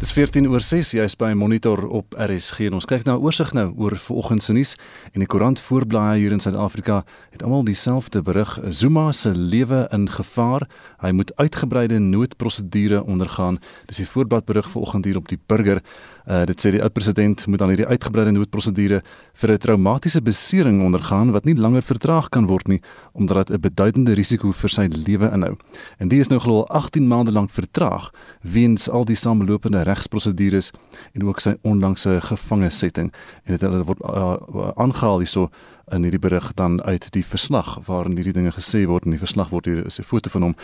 Dis 14 oor 6, jy's by Monitor op RSG en ons kyk nou oorsig nou oor vanoggend se nuus en die koerant voorblaai hier in Suid-Afrika het almal dieselfde berig Zuma se lewe in gevaar. Hy moet uitgebreide noodprosedure ondergaan. Dis die voorblad berig vanoggend hier op die Burger. Uh, dit sê die oud-president moet dan hierdie uitgebreide noodprosedure vir 'n traumatiese besering ondergaan wat nie langer vertraag kan word nie omdat dit 'n beduidende risiko vir sy lewe inhou. En die is nou glo 18 maande lank vertraag weens al die samelopende regsprosedures en ook sy onlangse gevangesetting en dit hulle word uh, aangehaal hierso in hierdie berig dan uit die verslag waarin hierdie dinge gesê word en die verslag word hier is 'n foto van hom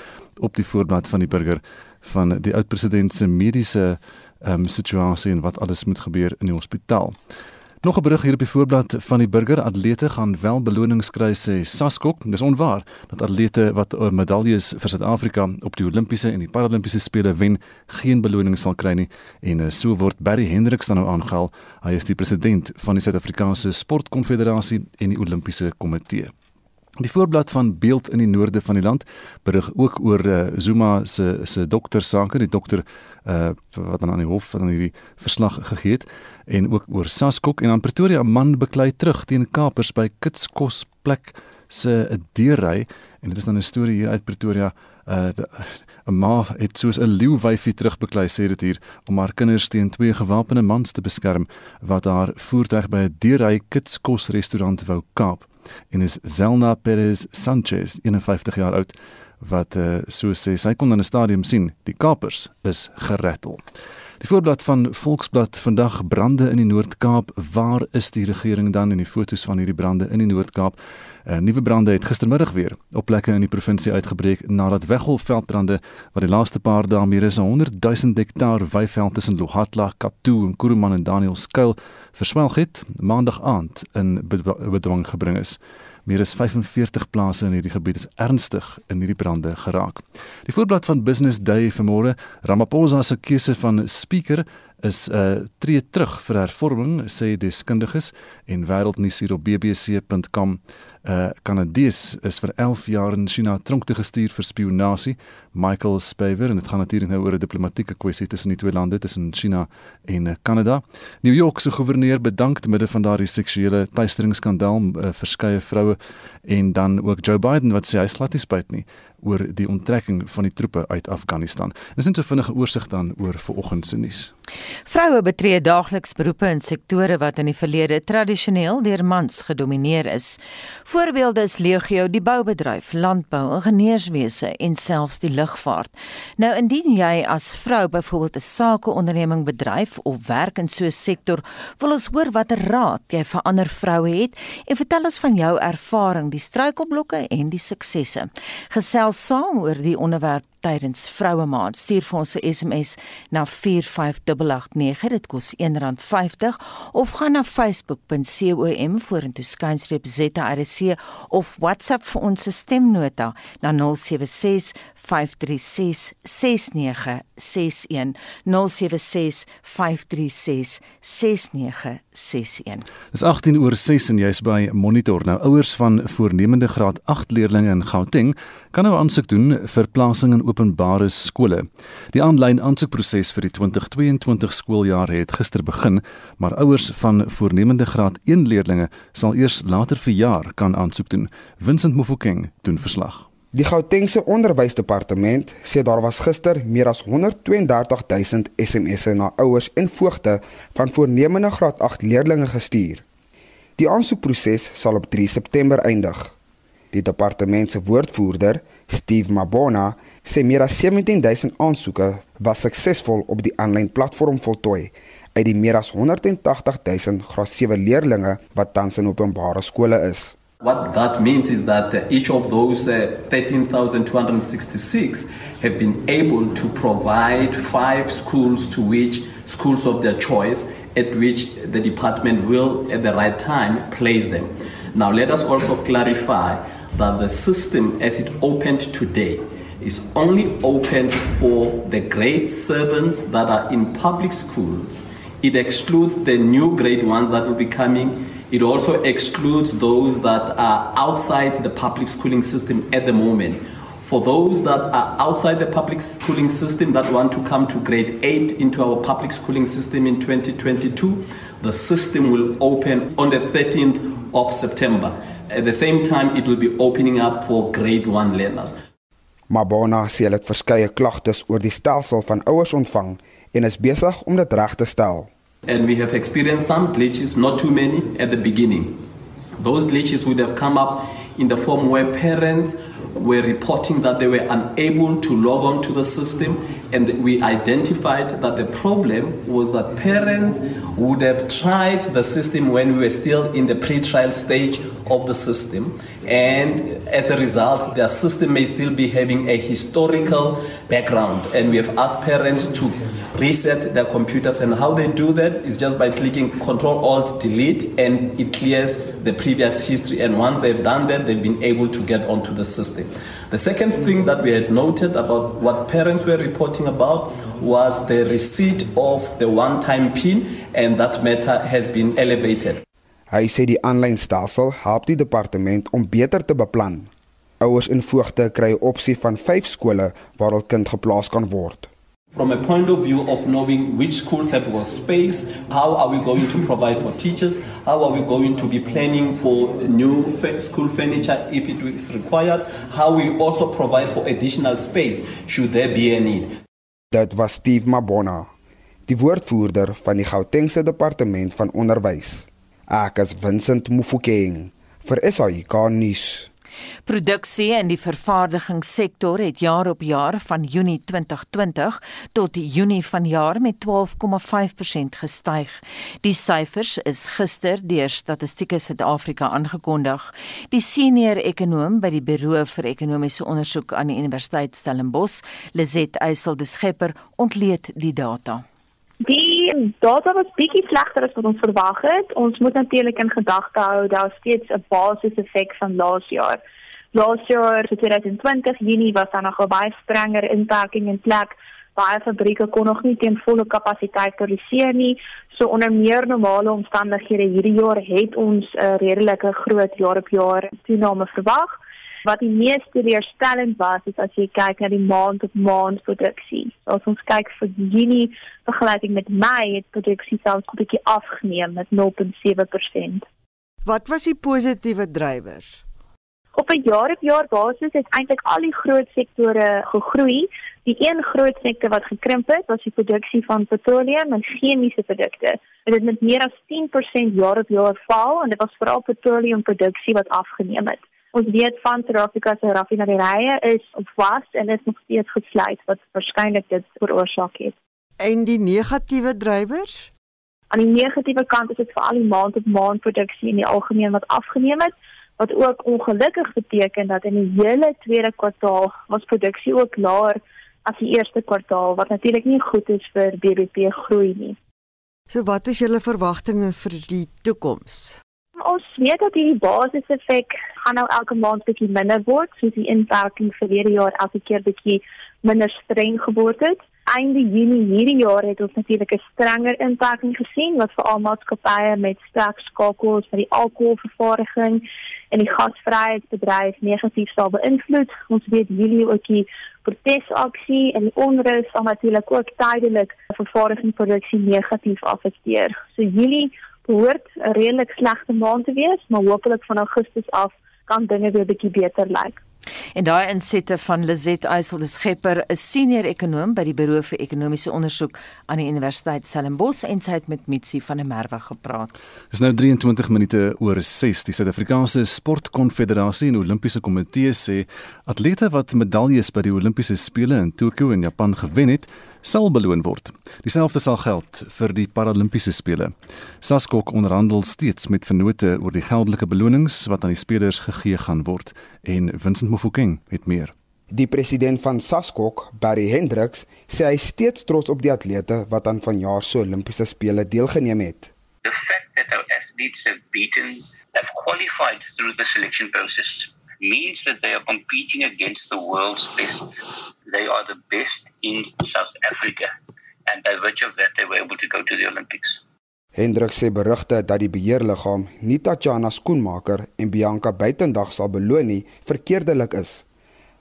op die voorblad van die burger van die oud president se mediese ehm um, situasie en wat alles moet gebeur in die hospitaal. Nog 'n berig hier op die voorblad van die burger atlete gaan wel belonings kry sê Saskok. Dis onwaar dat atlete wat medaljes vir Suid-Afrika op die Olimpiese en die Paralimpiese spele wen, geen beloning sal kry nie en uh, so word Barry Hendricks dan nou aangehaal. Hy is die president van die Suid-Afrikaanse Sportkonfederasie en die Olimpiese Komitee. Die voorblad van Beeld in die noorde van die land berig ook oor uh, Zuma se se dokter sake, die dokter uh, wat dan aan die hof van hierdie verslag gegee het en ook oor Saskok. En aan Pretoria man beklei terug teen kapers by Kitskos plek se deurry. En dit is dan 'n storie hier uit Pretoria. Uh 'n ma het soos 'n leeuwyfie terugbeklei sê dit hier om haar kinders teen twee gewapende mans te beskerm wat haar voertuig by 'n deurry Kitskos restaurant wou kaap en is Zelna Perez Sanchez 51 jaar oud wat uh, so sê sy kon in 'n stadium sien die kapers is gerattel Die voorblad van Volksblad vandag brande in die Noord-Kaap. Waar is die regering dan in die fotos van hierdie brande in die Noord-Kaap? 'n uh, Nuwe brande het gistermiddag weer op plekke in die provinsie uitgebreek nadat weggolfveldbrande wat die laaste paar dae meer as 100 000 hektaar weiveld tussen Lohatla, Katoo en Kuruman en Daniel skuil verswelg het maandag aand in bedwang gebring is. Meer as 45 plase in hierdie gebied is ernstig in hierdie brande geraak. Die voorblad van Business Day vanmôre, Ramaphosa se keuse van speaker is 'n uh, eh, tree terug vir hervorming, sê deskundiges en wêreldnuus hier op bbc.com. 'n uh, Kanadees is vir 11 jaar in China tronk te gestuur vir spionasie, Michael Spaver en dit gaan natuurlik nou oor 'n diplomatieke kwessie tussen die twee lande, tussen China en Kanada. New York se goewerneur bedank te midde van daardie seksuele teisteringskandaal uh, verskeie vroue en dan ook Joe Biden wat sê hy slat nie spyt nie oor die onttrekking van die troepe uit Afghanistan. Dis net so vinnige oorsig dan oor vanoggend se nuus. Vroue betree daagliks beroepe in sektore wat in die verlede tradisioneel deur mans gedomeineer is. Voorbeelde is legio die boubedryf, landbou, ingenieurswese en selfs die lugvaart. Nou indien jy as vrou byvoorbeeld 'n sakeonderneming bedryf of werk in so 'n sektor, wil ons hoor watter raad jy vir ander vroue het en vertel ons van jou ervaring, die struikelblokke en die suksesse. Gesels saam oor die onderwerp tydens Vroue Maand. Stuur vir ons 'n SMS na 45889. Dit kos R1.50 of gaan na facebook.com vorentoe skynstreep ZRC of WhatsApp vir ons stemnota na 076 536 6961 076 536 6961 Dis 18 oor 6 en jy's by Monitor nou ouers van voornemende graad 8 leerders in Gauteng kan nou aansoek doen vir plasing in openbare skole. Die aanlyn aansoekproses vir die 2022 skooljaar het gister begin, maar ouers van voornemende graad 1 leerders sal eers later verjaar kan aansoek doen. Vincent Mofokeng doen verslag. Die Gautengse Onderwysdepartement sê daar was gister meer as 132000 SMS'e na ouers en voogte van voornemende graad 8 leerders gestuur. Die aansoekproses sal op 3 September eindig. Die departement se woordvoerder, Steve Mabona, sê meer as 17000 aansoeke was suksesvol op die aanlyn platform voltooi uit die meer as 180000 graad 7 leerders wat tans in openbare skole is. What that means is that uh, each of those uh, 13,266 have been able to provide five schools to which schools of their choice at which the department will at the right time place them. Now let us also clarify that the system as it opened today is only opened for the grade sevens that are in public schools. It excludes the new grade ones that will be coming. It also excludes those that are outside the public schooling system at the moment. For those that are outside the public schooling system that want to come to grade 8 into our public schooling system in 2022, the system will open on the 13th of September. At the same time, it will be opening up for grade 1 learners. Mabona sê hulle het verskeie klagtes oor die stelsel van ouers ontvang en is besig om dit reg te stel. And we have experienced some glitches, not too many at the beginning. Those glitches would have come up in the form where parents were reporting that they were unable to log on to the system and we identified that the problem was that parents would have tried the system when we were still in the pre-trial stage of the system and as a result their system may still be having a historical background. And we have asked parents to reset their computers and how they do that is just by clicking control alt delete and it clears the previous history. And once they've done that they've been able to get onto the system. The second thing that we had noted about what parents were reporting about was the receipt of the one time pin and that matter has been elevated Hy sê die aanlyn stelsel help die departement om beter te beplan. Ouers en voogte kry 'n opsie van 5 skole waar hul kind geplaas kan word. From a point of view of knowing which schools have got space, how are we going to provide for teachers, how are we going to be planning for new school furniture if it is required, how we also provide for additional space should there be a need. Dit was Steve Mabona, die woordvoerder van die Gautengse Departement van Onderwys. Ek is Vincent Mufokeng vir SAK nuus. Produksie in die vervaardigingssektor het jaar op jaar van Junie 2020 tot Junie vanjaar met 12,5% gestyg. Die syfers is gister deur Statistieke Suid-Afrika aangekondig. Die senior ekonoom by die Buro vir Ekonomiese Onderzoek aan die Universiteit Stellenbosch, Lizet Eysel de Schepper, ontleed die data. Die data was bietjie slegter as wat ons verwag het. Ons moet natuurlik in gedagte hou daar steeds 'n basiseffek van laas jaar. Laas jaar, 2020 Junie was daar nog 'n baie strenger inperking in plek. Baie fabrieke kon nog nie teen volle kapasiteit produseer nie. So onder meer normale omstandighede hierdie jaar het ons 'n redelike groot jaar op jaar toename verwag. Wat die mees teleurstellend was, is as jy kyk na die maand op maand produksie. So as ons kyk vir Junie vergelyking met Mei, het produksie selfs 'n bietjie afgeneem met 0.7%. Wat was die positiewe drywers? Op 'n jaar-op-jaar basis het eintlik al die groot sektore gegroei. Die een groot sektor wat gekrimp het, was die produksie van petroleum en chemiese produkte. Dit het met meer as 10% jaar-op-jaar val en dit was veral petroleumproduksie wat afgeneem het. Ons weet van Suid-Afrika se raffinaderye is op was en is nog steeds gesluit wat waarskynlik dit veroorsaak het. En die negatiewe drywers? Aan die negatiewe kant is dit veral die maand-op-maand produksie in die algemeen wat afgeneem het wat ook ongelukkig beteken dat in die hele tweede kwartaal was produksie ook laer as die eerste kwartaal wat natuurlik nie goed is vir BBP groei nie. So wat is julle verwagtinge vir die toekoms? Ons weet dat hierdie basiseffek gaan nou elke maand bietjie minder word, soos die inperking vir hierdie jaar elke keer bietjie minder streng geword het einde Junie hierdie jaar het ons natuurlik 'n strenger inperking gesien wat vir al maatskappye met sterk skakels vir die alkoholvervaardiging en die gasvryheidsbedryf negatief sal beïnvloed. Ons weet Julie ook die protesaksie en die onrus sal natuurlik ook tydelik vervaardigingsproduksie negatief affekteer. So Julie behoort 'n redelik slegte maand te wees, maar hopelik van Augustus af kan dinge weer bietjie beter lyk. En daai insette van Lizet Eysel de Schepper, 'n senior ekonom by die Buro vir Ekonomiese Onderzoek aan die Universiteit Stellenbosch en sy het met Mitsi van der Merwe gepraat. Dis nou 23 minute oor 6. Die Suid-Afrikaanse Sportkonfederasie en Olimpiese Komitee sê atlete wat medaljes by die Olimpiese spele in Tokio in Japan gewen het, sal beloon word. Dieselfde sal geld vir die Paralimpiese spele. Saskok onderhandel steeds met vennote oor die geldelike belonings wat aan die spelers gegee gaan word en Vincent Mofokeng het meer. Die president van Saskok, Barry Hendricks, sê hy steeds trots op die atlete wat aan vanjaar se Olimpiese spele deelgeneem het. The fact that our athletes have beaten have qualified through the selection process means that they are competing against the world's best. They are the best in South Africa. And by virtue of that, they were able to go to the Olympics. Hendrik sê berigte dat die beheerliggaam nie Tatjana Skoenmaker en Bianca Buitendag sal beloon nie, verkeerdelik is.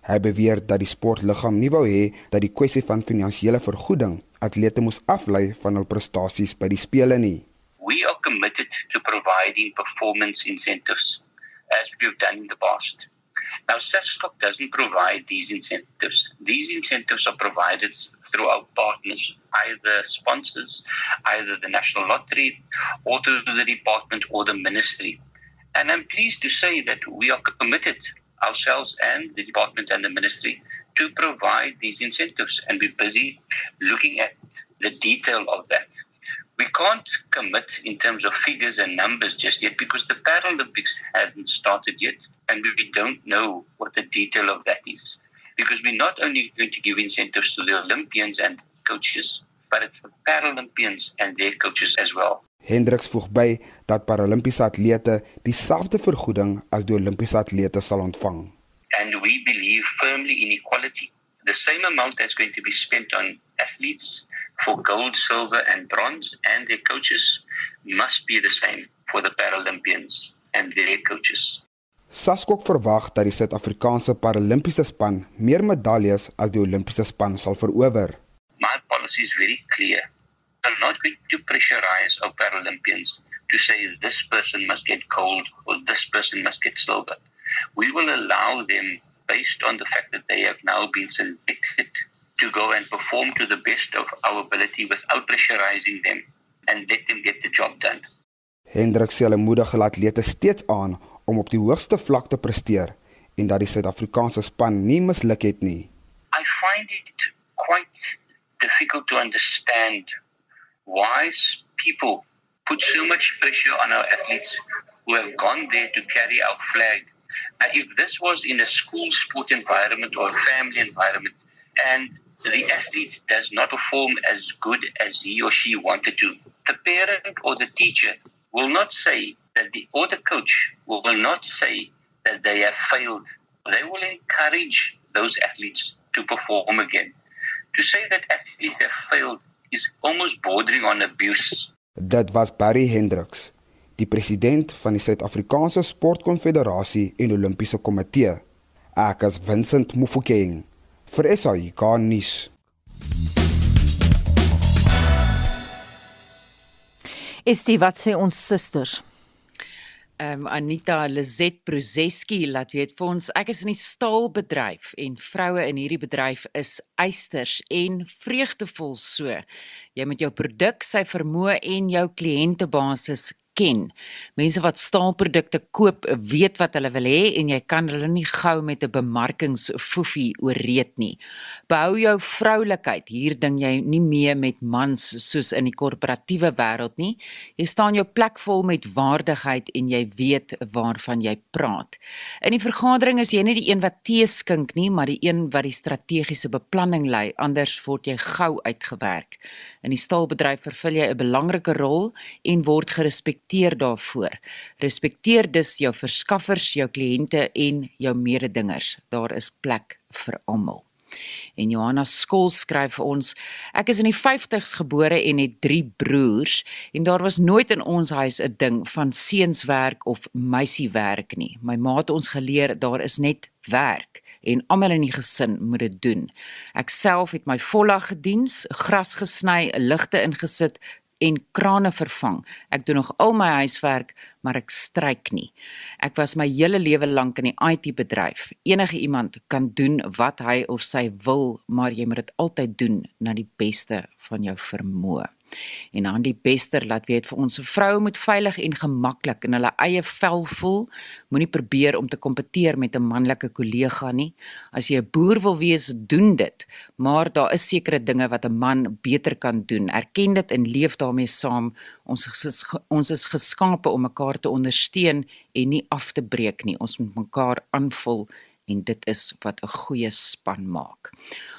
Hy beweer dat die sportliggaam nie wou hê dat die kwessie van finansiële vergoeding atlete moes aflei van hul prestasies by die spele nie. We are committed to providing performance incentives as we've done in the past. Now, SESCOP doesn't provide these incentives. These incentives are provided through our partners, either sponsors, either the National Lottery, or through the department or the ministry. And I'm pleased to say that we are committed, ourselves and the department and the ministry, to provide these incentives. And we're busy looking at the detail of that. We can't commit in terms of figures and numbers just yet because the Paralympics hasn't started yet, and we don't know what the detail of that is. Because we're not only going to give incentives to the Olympians and coaches, but it's the Paralympians and their coaches as well. Hendriks voeg by dat Paralimpiese atlete dieselfde vergoeding as die Olimpiese atlete sal ontvang. And we believe firmly in equality. The same amount that's going to be spent on athletes for gold, silver, and bronze, and their coaches must be the same for the Paralympians and their coaches. Saskok verwag dat die Suid-Afrikaanse Paralimpiese span meer medaljes as die Olimpiese span sal verower. My policy is very clear. I'm not going to pressurize our Paralympians to say this person must get gold or this person must get silver. We will allow them, based on the fact that they have now been selected to go and perform to the best of our ability without pressurizing them and let them get the job done. Hendrik sê hulle moedig hulle atlete steeds aan om op die hoogste vlak te presteer en dat die Suid-Afrikaanse span nie misluk het nie. I find it quite difficult to understand why people put so much pressure on our athletes who have gone there to carry our flag. Uh, if this was in a school sport environment or a family environment and the athlete does not perform as good as he or she wanted to, the parent or the teacher will not say that the or the coach will not say that they have failed. They will encourage those athletes to perform again. To say that athletes have failed is almost bordering on abuse. Dit was Barry Hendricks, die president van die Suid-Afrikaanse Sportkonfederasie en Olimpiese Komitee. Ek as Vincent Mufokeng vir SAIK nuus. Is dit wat sê ons susters? Ehm um, Anita Lizet Prozeski laat weet vir ons ek is in die staalbedryf en vroue in hierdie bedryf is eisters en vreugdevol so. Jy met jou produk, sy vermoë en jou kliëntebasis ken. Mense wat staalprodukte koop, weet wat hulle wil hê en jy kan hulle nie gou met 'n bemarkingsfoefie ooreed nie. Behou jou vroulikheid. Hier ding jy nie mee met mans soos in die korporatiewe wêreld nie. Jy staan jou plek vol met waardigheid en jy weet waarvan jy praat. In die vergadering is jy nie die een wat tee skink nie, maar die een wat die strategiese beplanning lei, anders word jy gou uitgewerk. In die staalbedryf vervul jy 'n belangrike rol en word gerespekteer respekteer daarvoor. Respekteer dus jou verskaffers, jou kliënte en jou mededingers. Daar is plek vir almal. En Johanna Skol skryf vir ons: Ek is in die 50's gebore en het 3 broers en daar was nooit in ons huis 'n ding van seunswerk of meisiewerk nie. My ma het ons geleer daar is net werk en almal in die gesin moet dit doen. Ek self het my vollag gediens, gras gesny, ligte ingesit, en krane vervang. Ek doen nog al my huiswerk, maar ek stryk nie. Ek was my hele lewe lank in die IT bedryf. Enige iemand kan doen wat hy of sy wil, maar jy moet dit altyd doen na die beste van jou vermoë. En dan die bester laat weet vir ons vroue moet veilig en gemaklik in hulle eie vel voel. Moenie probeer om te kompeteer met 'n manlike kollega nie. As jy 'n boer wil wees, doen dit. Maar daar is sekere dinge wat 'n man beter kan doen. Erken dit en leef daarmee saam. Ons is, ons is geskape om mekaar te ondersteun en nie af te breek nie. Ons moet mekaar aanvul en dit is wat 'n goeie span maak.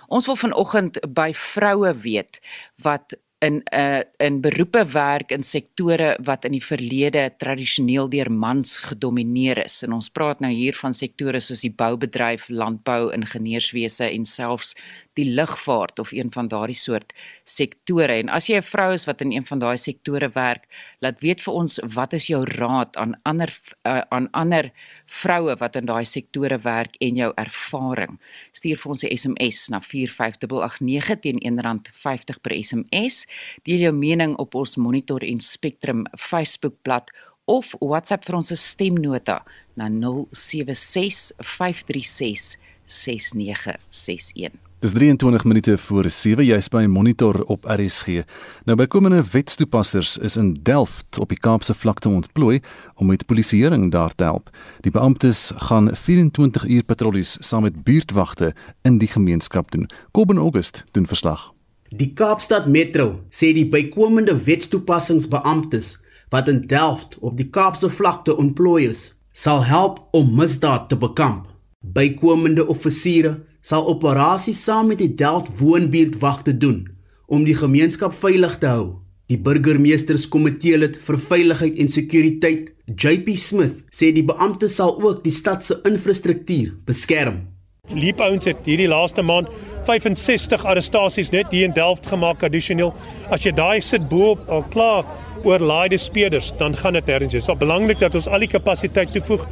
Ons wil vanoggend by vroue weet wat in 'n uh, in beroepe werk in sektore wat in die verlede tradisioneel deur mans gedomeineer is. En ons praat nou hier van sektore soos die boubedryf, landbou, ingenieurswese en selfs die lugvaart of een van daardie soort sektore. En as jy 'n vrou is wat in een van daai sektore werk, laat weet vir ons wat is jou raad aan ander uh, aan ander vroue wat in daai sektore werk en jou ervaring. Stuur vir ons 'n SMS na 45889 teen R1.50 per SMS. Deel jou mening op ons Monitor en Spectrum Facebookblad of WhatsApp vir ons stemnota na 076 536 6961. Dis 23 minute voor 7 jy's by Monitor op RSG. Nou bykomende wetstoepassers is in Delft op die Kaapse vlakte ontplooi om met polisieering daar te help. Die beamptes gaan 24 uur patrollies saam met buurtwagte in die gemeenskap doen. Kobben August doen verslag. Die Kaapstad Metro sê die bykomende wetstoepassingsbeamptes wat in Delft op die Kaapse vlakte ontplooi is, sal help om misdaad te bekamp. Bykomende offisiere sal operasies saam met die Delft woonbuurtwagte doen om die gemeenskap veilig te hou. Die burgemeesterskomitee lid vir veiligheid en sekuriteit, JP Smith, sê die beampte sal ook die stad se infrastruktuur beskerm. Leap ouens het hierdie laaste maand 65 arrestasies net hier in Delft gemaak addisioneel. As jy daai sit bo al klaar oorlaaide speeders, dan gaan dit erns. Dit is belangrik dat ons al die kapasiteit toevoeg.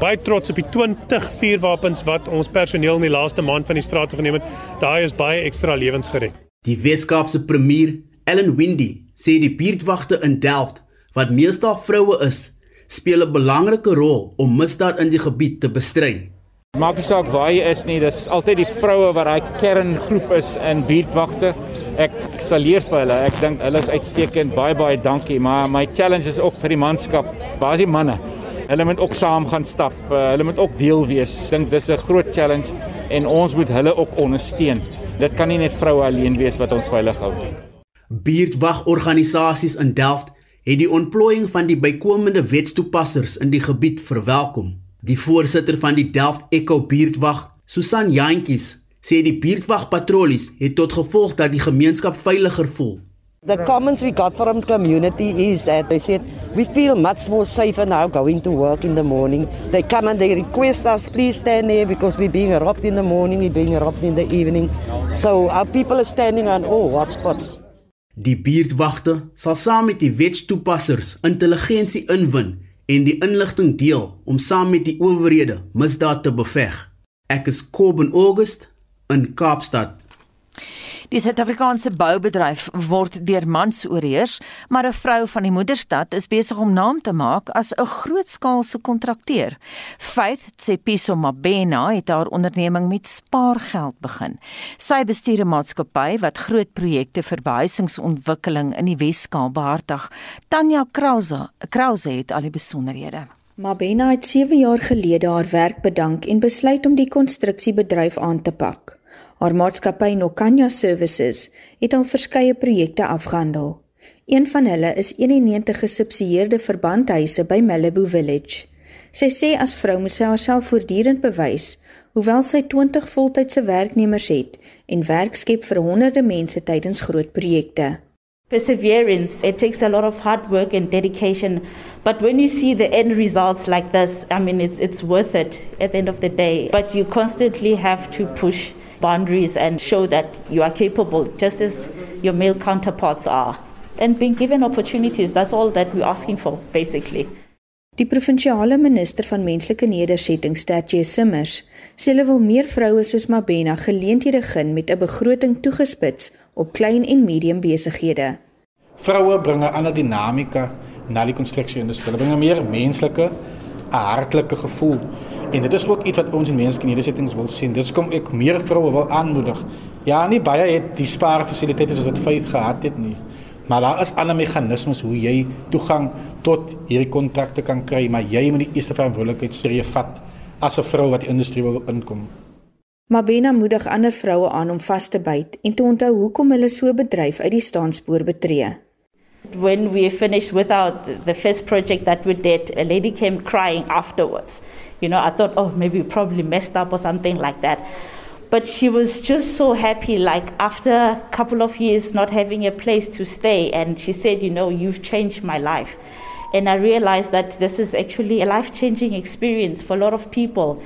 Baie trots op die 20 vuurwapens wat ons personeel in die laaste maand van die straat geneem het. Daai is baie ekstra lewens gered. Die Weskaapse premier, Ellen Windy, sê die buurtwagte in Delft, wat meestal vroue is, speel 'n belangrike rol om misdaad in die gebied te bestry. Maak nie saak waar jy is nie, dis altyd die vroue wat daai kerngroep is in buurtwagte. Ek sal leer vir hulle. Ek dink hulle is uitstekend. Baie baie dankie, maar my challenge is ook vir die manskap, baie manne. Hulle moet ook saam gaan stap. Uh, hulle moet ook deel wees. Dink dis 'n groot challenge en ons moet hulle ook ondersteun. Dit kan nie net vroue alleen wees wat ons veilig hou nie. Buurtwagorganisasies in Delft het die ontplooiing van die bykomende wetstoepassers in die gebied verwelkom. Die voorsitter van die Delft Echo buurtwag, Susan Jantjies, sê die buurtwagpatrollies het tot gevolg dat die gemeenskap veiliger voel. The comments we got from the community is that they said we feel much more safer now going to work in the morning. They come and they request us please stand there because we're being robbed in the morning, we're being robbed in the evening. So our people are standing on all hotspots. Die buurtwagte sal saam met die wetstoepassers intelligensie inwin en die inligting deel om saam met die owerhede misdaad te beveg. Ek is Kobben August in Kaapstad. Die Suid-Afrikaanse boubedryf word deur mans oorheers, maar 'n vrou van die moederstad is besig om naam te maak as 'n grootskaalse kontrakteur. Faith Tsepiso Mabena het haar onderneming met spaargeld begin. Sy bestuur 'n maatskappy wat groot projekte vir behuisingsontwikkeling in die Wes-Kaap behartig. Tanya Krause, Krause het al die besonderhede. Mabena het 7 jaar gelede haar werk bedank en besluit om die konstruksiebedryf aan te pak. Haar maatskappy Nokanya Services het al verskeie projekte afgehandel. Een van hulle is 91 gesubsidieerde verbandhuise by Malibu Village. Sy sê as vrou moet sy haarself voortdurend bewys, hoewel sy 20 voltydse werknemers het en werk skep vir honderde mense tydens groot projekte. Perseverance, it takes a lot of hard work and dedication, but when you see the end results like this, I mean it's it's worth it at the end of the day. But you constantly have to push boundaries and show that you are capable, just as your male counterparts are. And being given opportunities, that's all that we're asking for, basically. Die provinsiale minister van menslike nedersettings, Statjie Simmers, sê hulle wil meer vroue soos Mabena geleenthede gun met 'n begroting toegespits op klein en medium besighede. Vroue bring 'n ander dinamika na die konstruksieindustrie. Hulle bring 'n meer menslike, 'n hartlike gevoel En dit is ook iets wat ons in menslike nedersettings wil sien. Dis kom ek meer vroue wil aanmoedig. Ja, nie baie het die spaarfasiliteite soos wat Faith gehad het nie. Maar daar is ander meganismes hoe jy toegang tot hierdie kontrakte kan kry, maar jy moet die eerste verantwoordelikheid stree vat as 'n vrou wat die industrie wil inkom. Mabena moedig ander vroue aan om vas te byt en te onthou hoekom hulle so bedryf uit die staanspoor betree. When we finished with our the first project that we did, a lady came crying afterwards. You know, I thought, oh, maybe we probably messed up or something like that. But she was just so happy, like after a couple of years not having a place to stay. And she said, You know, you've changed my life. And I realized that this is actually a life changing experience for a lot of people.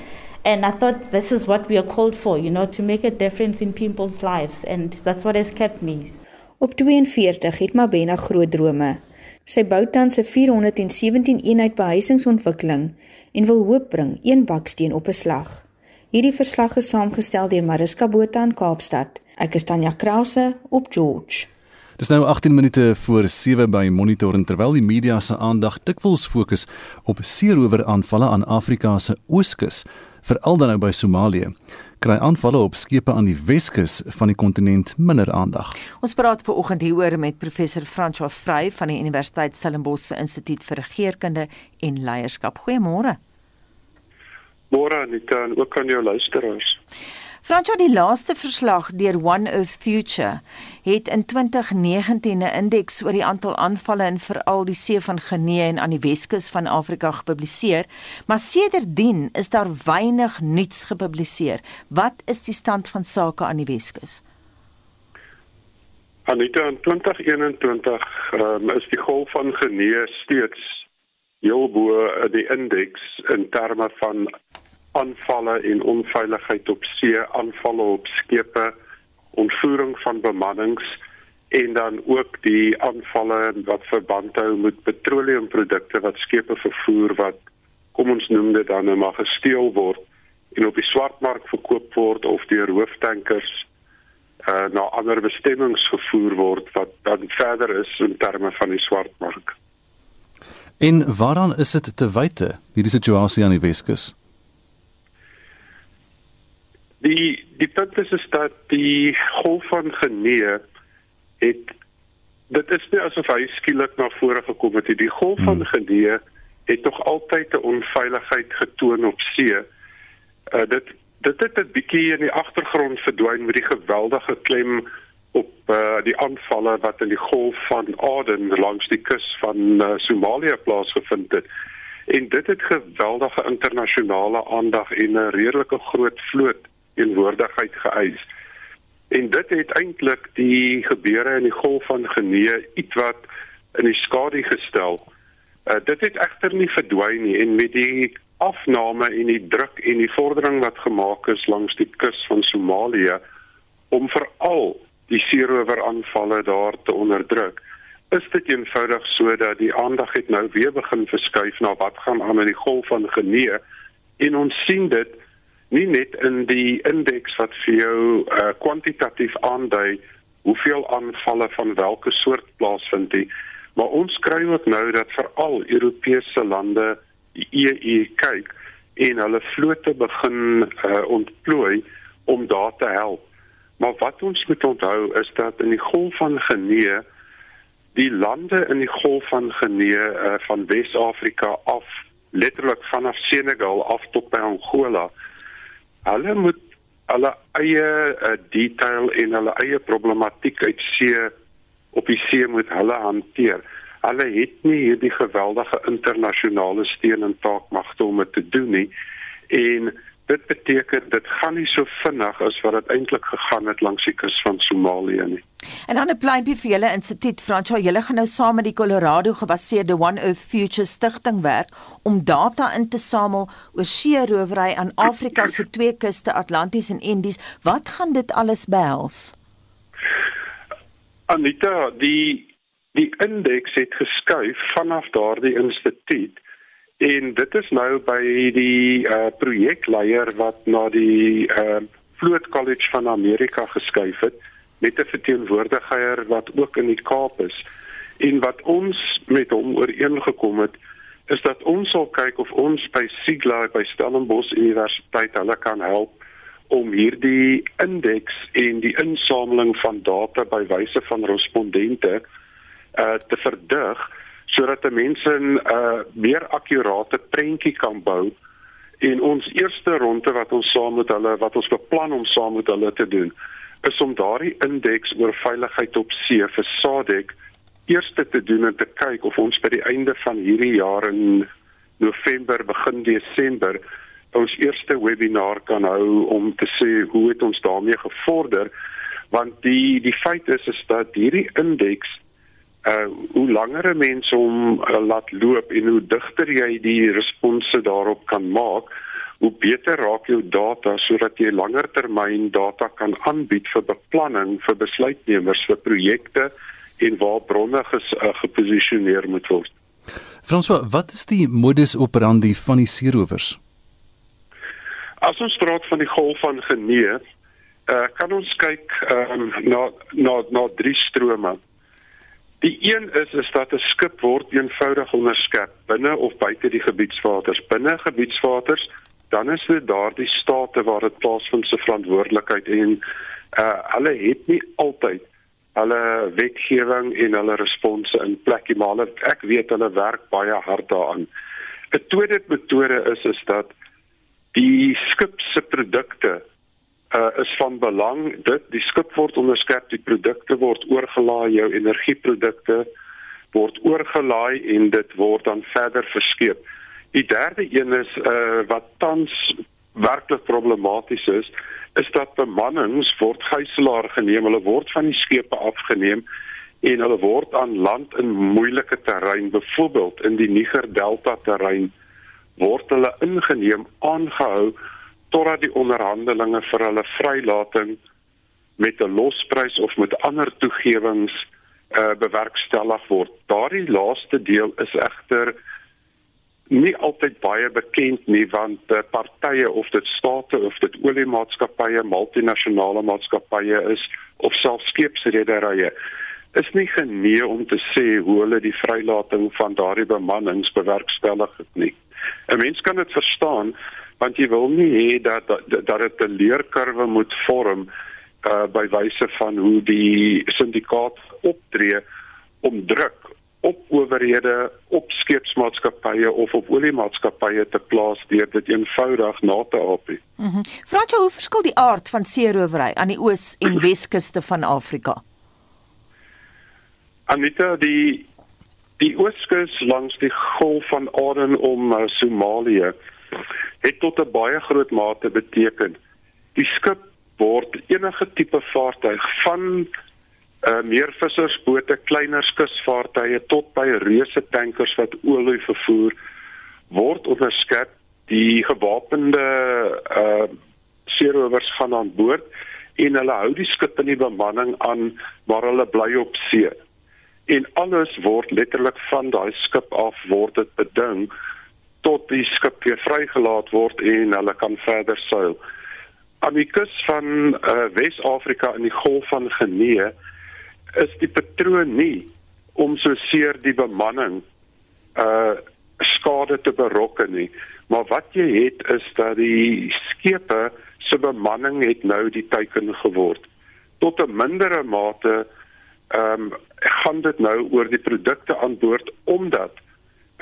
And I thought this is what we are called for, you know, to make a difference in people's lives. And that's what has kept me. Op 42 het Mabena groot drome. Sy bou tans 'n 417 eenheid behuisingsontwikkeling en wil hoop bring een baksteen op 'n slag. Hierdie verslag is saamgestel deur Mariska Botha in Kaapstad. Ek is Tanya Krause op George. Dis nou 18 minute voor 7 by Monitor en terwyl die media se aandag dikwels fokus op seerower-aanvalle aan Afrika se ooskus, veral dan nou by Somalië, kry aanvalle op skepe aan die Weskus van die kontinent minder aandag. Ons praat ver oggend hieroor met professor François Vrey van die Universiteit Stellenbosch se Instituut vir Regeringskunde en Leierskap. Goeiemôre. Môre Anita en ook aan jou luisteraars. Fransjo die laaste verslag deur One Earth Future het in 2019 'n indeks oor die aantal aanvalle in veral die See van Genee en aan die Weskus van Afrika gepubliseer, maar sedertdien is daar weinig nuuts gepubliseer. Wat is die stand van sake aan die Weskus? Anita in 2021 um, is die golf van Genee steeds heel bo die indeks in terme van aanvalle en onveiligheid op see, aanvalle op skepe, ontvoering van bemannings en dan ook die aanvalle wat verband hou met petroleumprodukte wat skepe vervoer wat kom ons noem dit dan nou maar gesteel word en op die swartmark verkoop word of deur hooftankers uh, na ander bestemmings gevoer word wat dan verder is in terme van die swartmark. En waaraan is dit te wyte hierdie situasie aan die Weskus? Die die punt is, is dat die golf van Genee het dit is nie asof hy skielik na vore gekom het. Die golf hmm. van Genee het tog altyd 'n onveiligheid getoon op see. Uh dit dit het 'n bietjie in die agtergrond verdwyn met die geweldige klem op uh die aanvalle wat in die golf van Aden langs die kus van uh, Somalië plaasgevind het. En dit het geweldige internasionale aandag en 'n redelike groot vloot teenwoordigheid geëis. En dit het eintlik die gebeure in die Golf van Genee ietwat in die skadu gestel. Uh, dit het egter nie verdwyn nie en met die afname en die druk en die vordering wat gemaak is langs die kus van Somalië om veral die seerower aanvalle daar te onderdruk is dit eenvoudig sodat die aandag het nou weer begin verskuif na wat gaan aan in die Golf van Genee en ons sien dit nie net in die indeks wat vir jou uh, kwantitatief aandui hoeveel aanvalle van watter soort plaasvind nie maar ons kry ook nou dat veral Europese lande die EU kyk en hulle vlote begin uh, ontplooi om daar te help. Maar wat ons moet onthou is dat in die golf van Genee die lande in die golf van Genee uh, van Wes-Afrika af letterlik vanaf Senegal af tot by Angola hulle moet hulle eie uh, detail en hulle eie problematiek uit see op die see moet hulle hanteer. Hulle het nie hierdie geweldige internasionale steun en taakmagte om dit te doen nie. En beteken dit gaan nie so vinnig as wat dit eintlik gegaan het langs die kus van Somalië nie. En dan 'n pleintjie vir julle instituut Fransjo, julle gaan nou saam met die Colorado gebaseerde One Earth Future stigting werk om data in te samel oor seerowery aan Afrika se twee kuste Atlanties en Indies. Wat gaan dit alles behels? Anita, die die indeks het geskuif vanaf daardie instituut En dit is nou by die uh projekleier wat na die uh Vloot College van Amerika geskuif het met 'n verteenwoordiger wat ook in die Kaap is. En wat ons met hom ooreengekom het is dat ons sal kyk of ons by Sigla by Stellenbosch Universiteit hulle kan help om hierdie indeks en die insameling van data by wyse van respondente uh te verdig sodat mense 'n uh, meer akkurate prentjie kan bou en ons eerste ronde wat ons saam met hulle wat ons beplan om saam met hulle te doen is om daardie indeks oor veiligheid op see vir SADC eerste te doen en te kyk of ons by die einde van hierdie jaar in November begin Desember ons eerste webinar kan hou om te sê hoe het ons daarmee gevorder. Want die die feit is is dat hierdie indeks uh hoe langer 'n mens hom uh, laat loop en hoe digter jy die response daarop kan maak hoe beter raak jou data sodat jy langer termyn data kan aanbied vir beplanning vir besluitnemers vir projekte en waar bronne ges, uh, geposisioneer moet word. François, wat is die modus operandi van die seerowers? As ons praat van die golf van genee, uh, kan ons kyk um, na na na drie strome. Die een is is dat 'n skip word eenvoudig onderskep binne of buite die gebiedswaters. Binne gebiedswaters, dan is dit daardie state waar dit plaasvind se verantwoordelikheid en uh hulle het nie altyd hulle wetgewing en hulle response in plek nie, maar ek weet hulle werk baie hard daaraan. 'n Tweede metode is is dat die skip se produkte uh, is van belang dit die skip word onderskep die produkte word oorgelaai jou energieprodukte word oorgelaai en dit word dan verder verskeep. Die derde een is uh, wat tans werklik problematies is is dat bemannings word gijslaar geneem hulle word van die skepe afgeneem en hulle word aan land in moeilike terrein byvoorbeeld in die Niger Delta terrein word hulle ingeneem aangehou totdat die onderhandelinge vir hulle vrylating met 'n losprys of met ander toegewings uh, bewerkstellig word. Daardie laaste deel is egter nie altyd baie bekend nie want uh, partye of dit state of dit oliemaatskappye, multinasjonale maatskappye is of selfs skeepsrederye is nie genee om te sê hoe hulle die vrylating van daardie bemannings bewerkstellig het nie. 'n Mens kan dit verstaan want jy wil nie hê dat dat dit 'n leerkurwe moet vorm uh by wyse van hoe die syndikaat optree om druk op owerhede op skeepsmaatskappye of op oliemaatskappye te plaas deur dit eenvoudig na te aap. Mhm. Mm Fransjo, hoe verskil die aard van seerowery aan die oos en weskuste van Afrika? Anita, die die ooskus langs die golf van Aden om uh, Somalië het tot 'n baie groot mate beteken. Die skip word enige tipe vaartuig van uh, meervissersbote, kleiner kusvaartuie tot by reuse tankers wat olie vervoer word onderskep. Die gewapende uh seerowers gaan aan boord en hulle hou die skip in die bemanning aan waar hulle bly op see. En alles word letterlik van daai skip af word dit beding tot die skip weer vrygelaat word en hulle kan verder seil. Aan die kus van uh, Wes-Afrika in die Golf van Genee is die patroon nie om so seer die bemanning uh skade te berokken nie, maar wat jy het is dat die skepe se bemanning het nou die teiken geword. Tot 'n mindere mate ehm um, gaan dit nou oor die produkte aan boord omdat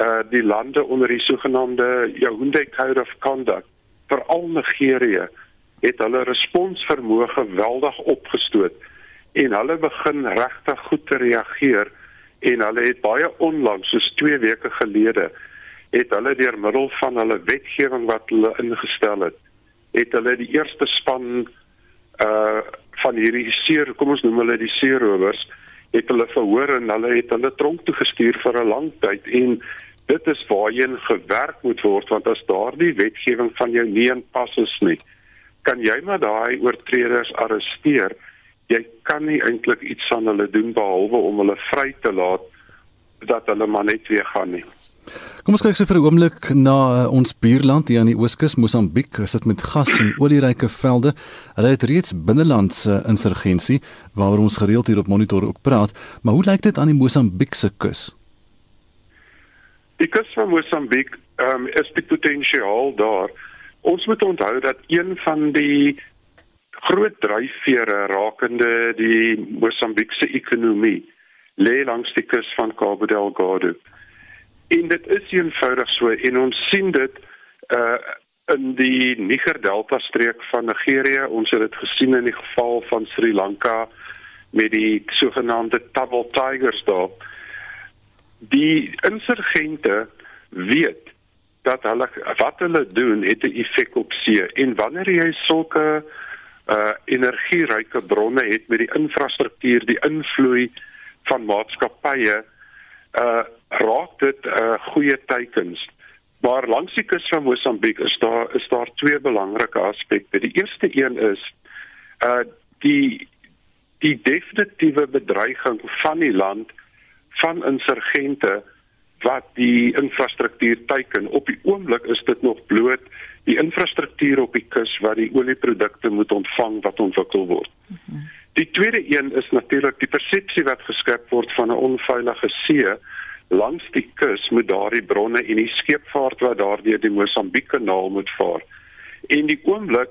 uh die lande onder die sogenaamde Yaoundé Code of Conduct veral Nigerië het hulle responsvermoë geweldig opgestoot en hulle begin regtig goed te reageer en hulle het baie onlangs soos 2 weke gelede het hulle deur middel van hulle wetgewing wat hulle ingestel het het hulle die eerste span uh van hierdie seer kom ons noem hulle die seerowers het hulle verhoor en hulle het hulle tronk toe gestuur vir 'n lang tyd en dit is waarheen gewerk moet word want as daardie wetgewing van jou nie in pas is nie kan jy maar daai oortreders arresteer jy kan nie eintlik iets aan hulle doen behalwe om hulle vry te laat dat hulle maar net weer gaan nie Kom ons kyk so vir 'n oomblik na uh, ons buurland hier aan die ooskus Mosambiek. Dit sit met gas en olieryke velde. Hulle het reeds binnelandse insurgensie waaroor ons gereeld hier op monitor ook praat, maar hoe lyk dit aan die Mosambiekse kus? Die kus van Mosambiek um, is die potensiaal daar. Ons moet onthou dat een van die groot dryfvere rakende die Mosambiekse ekonomie lê langs die kus van Cabo Delgado. En dit is eenvoudig so en ons sien dit uh in die Niger Delta streek van Nigerië. Ons het dit gesien in die geval van Sri Lanka met die sogenaamde Table Tigers daar die insurgente weet dat hulle wat hulle doen het 'n effek op see en wanneer jy sulke uh energieryke bronne het met die infrastruktuur, die invloei van maatskappye uh raak dit uh goeie teikens. Maar langs die kus van Mosambiek is daar is daar twee belangrike aspekte. Die eerste een is uh die die definitiewe bedreiging van die land van insurgente wat die infrastruktuur teiken. Op die oomblik is dit nog bloot die infrastruktuur op die kus waar die olieprodukte moet ontvang wat ontwikkel word. Die tweede een is natuurlik die persepsie wat geskep word van 'n onveilige see langs die kus met daardie bronne en die skeepvaart wat daardeur die Mosambiek-kanaal moet vaar. En die oomblik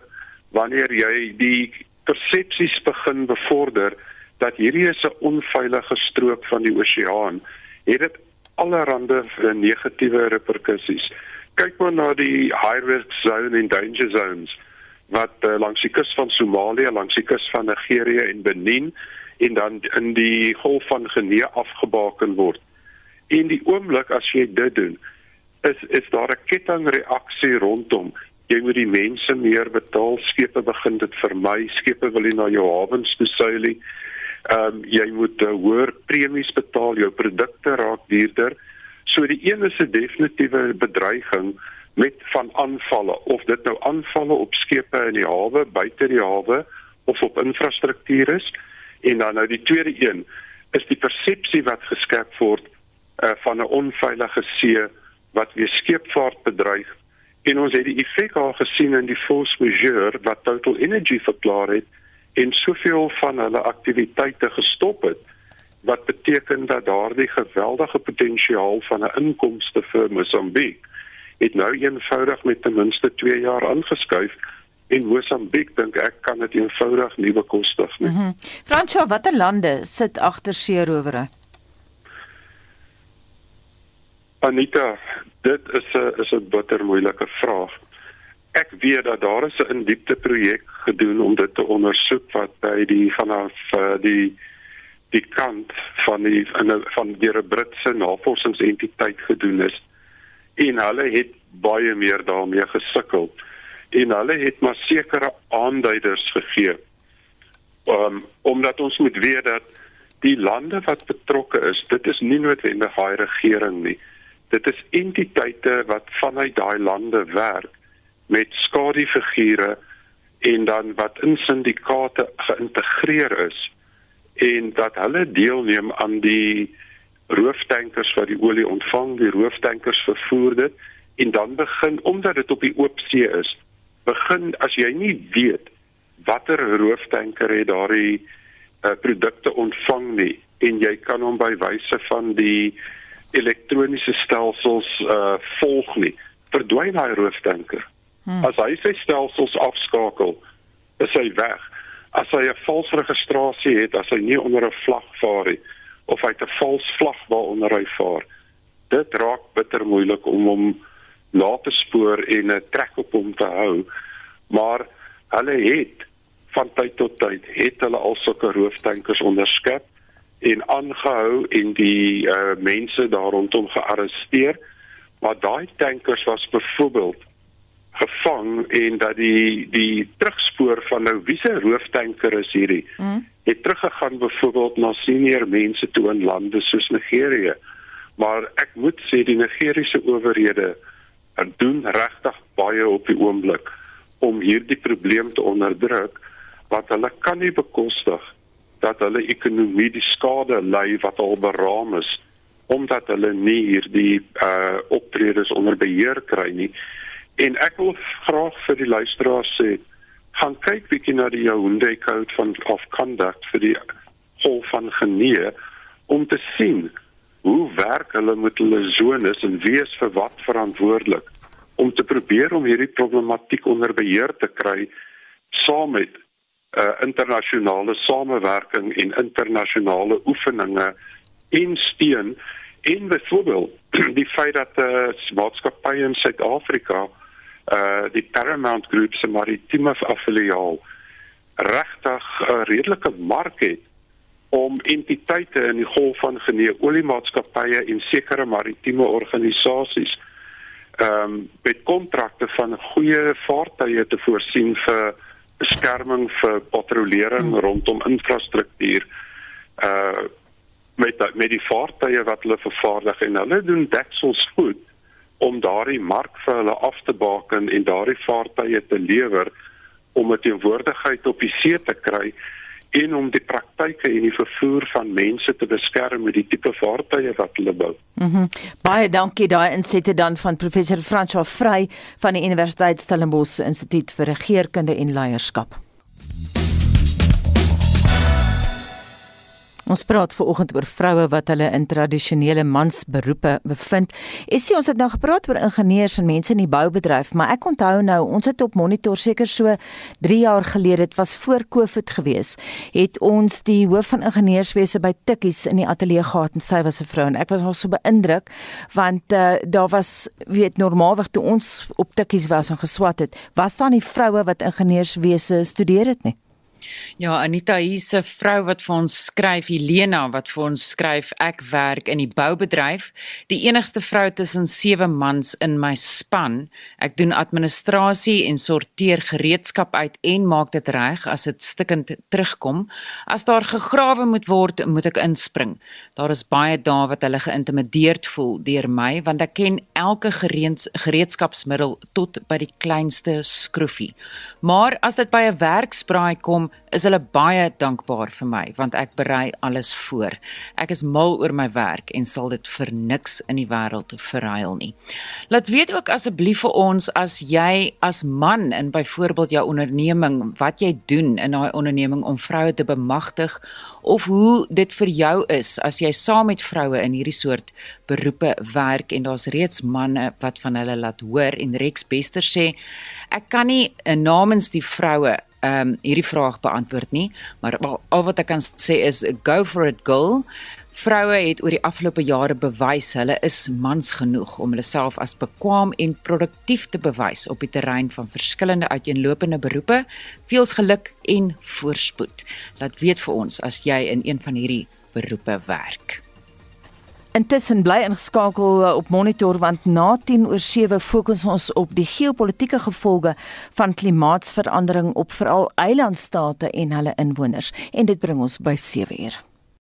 wanneer jy die persepsies begin bevorder dat hierdie is 'n onveilige strook van die oseaan, het dit allerlei negatiewe reperkusies. Kyk maar na die high risk zone en danger zones wat uh, langs die kus van Somalië, langs die kus van Nigerië en Benin en dan in die Golf van Guinea afgebaken word. En die oomblik as jy dit doen, is is daar 'n kettingreaksie rondom. Jy moet die mense meer betaal, skepe begin dit vermy, skepe wil nie na jou hawens toe seil nie. Ehm um, jy moet uh, hoër premies betaal, jou produkte raak duurder. So die een is 'n definitiewe bedreiging met van aanvalle of dit nou aanvalle op skepe in die hawe, buite die hawe of op infrastruktuur is. En dan nou die tweede een is die persepsie wat geskep word uh, van 'n onveilige see wat weer skeepvaart bedreig. En ons het die effek al gesien in die force majeure wat Total Energy verklaar het en soveel van hulle aktiwiteite gestop het wat beteken dat daardie geweldige potensiaal van 'n inkomste vir Mosambiek het nou eenvoudig met ten minste 2 jaar aangeskuif en Mosambiek dink ek kan dit eenvoudig nie bekostig nie. Mm -hmm. Fransjo, watter lande sit agter seerowery? Anita, dit is 'n is 'n bitter moeilike vraag. Ek weet dat daar is 'n indiepte projek gedoen om dit te ondersoek wat by die vanaf uh, die die kant van die van die, van die Britse navorsingsentiteit gedoen is. En hulle het baie meer daarmee gesukkel. En hulle het maar sekere aanduiders gegee. Um, omdat ons moet weet dat die lande wat betrokke is dit is nie noodwendig daai regering nie. Dit is entiteite wat vanuit daai lande werk met skadufigure en dan wat in syndikaate geïntegreer is en dat hulle deelneem aan die rooftankers wat die olie ontvang, die rooftankers vervoer dit en dan begin omdat dit op die oop see is, begin as jy nie weet watter rooftanker het daardie uh, produkte ontvang nie en jy kan hom by wyse van die elektroniese stelsels uh, volg nie, verdwyn daai rooftanker. Hmm. As hy sy stelsels afskakel, is hy weg. As hy 'n vals registrasie het, as hy nie onder 'n vlag vaar nie of hy 'n vals vlag waaronder hy vaar, dit raak bitter moeilik om hom na te spoor en 'n trek op hom te hou. Maar hulle het van tyd tot tyd het hulle al sulke rooftankers onderskep en aangehou en die uh, mense daar rondom gearresteer. Maar daai tankers was byvoorbeeld gevang en dat die die terugspoor van nou wiese rooftanker is hierdie mm. het teruggegaan byvoorbeeld na senior mense toe in lande soos Nigerië maar ek moet sê die Nigeriese owerhede doen regtig baie op die oomblik om hierdie probleem te onderdruk wat hulle kan nie bekostig dat hulle ekonomie die skade ly wat al beraam is omdat hulle nie hierdie uh optredes onder beheer kry nie En ek wil graag vir die luisteraars sê, gaan kyk bietjie na die Yaoundé Code van of Conduct vir die hol van Genee om te sien hoe werk hulle met hulle zones en wie is vir wat verantwoordelik om te probeer om hierdie problematiek onder beheer te kry saam met uh, internasionale samewerking en internasionale oefeninge en steun en byvoorbeeld die feit dat 'n uh, maatskappy in Suid-Afrika uh die Paramount Group se maritieme affiliaal regtig 'n redelike mark het om entiteite in die golf van genee oliemaatskappye en sekere maritieme organisasies ehm um, met kontrakte van goeie vaartuie te voorsien vir beskerming vir patrollering hmm. rondom infrastruktuur uh met met die vaartuie wat hulle vervaardig en hulle doen deksels goed om daardie mark vir hulle af te baken en daardie vaartuie te lewer om 'n teenwoordigheid op die see te kry en om die praktyke en die vervoer van mense te beskerm met die tipe vaartuie wat hulle bou. Mhm. Mm Baie dankie daai insette dan van professor François Vrey van die Universiteit Stellenbosch Instituut vir Regeringskunde en Leierskap. Ons praat veraloggend oor vroue wat hulle in tradisionele mansberoepe bevind. Essie, ons het nou gepraat oor ingenieurs en mense in die boubedryf, maar ek onthou nou, ons het op monitor seker so 3 jaar gelede, dit was voor Covid gewees, het ons die hoof van ingenieurswese by Tikkies in die ateljee gehad en sy was 'n vrou en ek was al so beïndruk want uh, daar was weet normaalweg toe ons op Tikkies was en geswat het, was daar nie vroue wat ingenieurswese studeer het nie. Ja, Anita hier's 'n vrou wat vir ons skryf, Helena wat vir ons skryf, ek werk in die boubedryf, die enigste vrou tussen sewe mans in my span. Ek doen administrasie en sorteer gereedskap uit en maak dit reg as dit stikkend terugkom. As daar gegrawe moet word, moet ek inspring. Daar is baie dae wat hulle geïntimideerd voel deur my want ek ken elke gereedskapsmiddel tot by die kleinste skroefie. Maar as dit by 'n werksbraai kom, is hulle baie dankbaar vir my want ek berei alles voor. Ek is mal oor my werk en sal dit vir niks in die wêreld verruil nie. Laat weet ook asseblief vir ons as jy as man in byvoorbeeld jou onderneming wat jy doen in daai onderneming om vroue te bemagtig of hoe dit vir jou is as jy saam met vroue in hierdie soort beroepe werk en daar's reeds manne wat van hulle laat hoor en Rex Bester sê ek kan nie namens die vroue ehm um, hierdie vraag beantwoord nie, maar al wat ek kan sê is go for it girl. Vroue het oor die afgelope jare bewys hulle is mans genoeg om hulle self as bekwam en produktief te bewys op die terrein van verskillende uiteenlopende beroepe. Veels geluk en voorspoed. Laat weet vir ons as jy in een van hierdie beroepe werk. Intussen bly ingeskakel uh, op monitor want na 10 oor 7 fokus ons op die geopolitiese gevolge van klimaatsverandering op veral eilandstate en hulle inwoners en dit bring ons by 7 uur.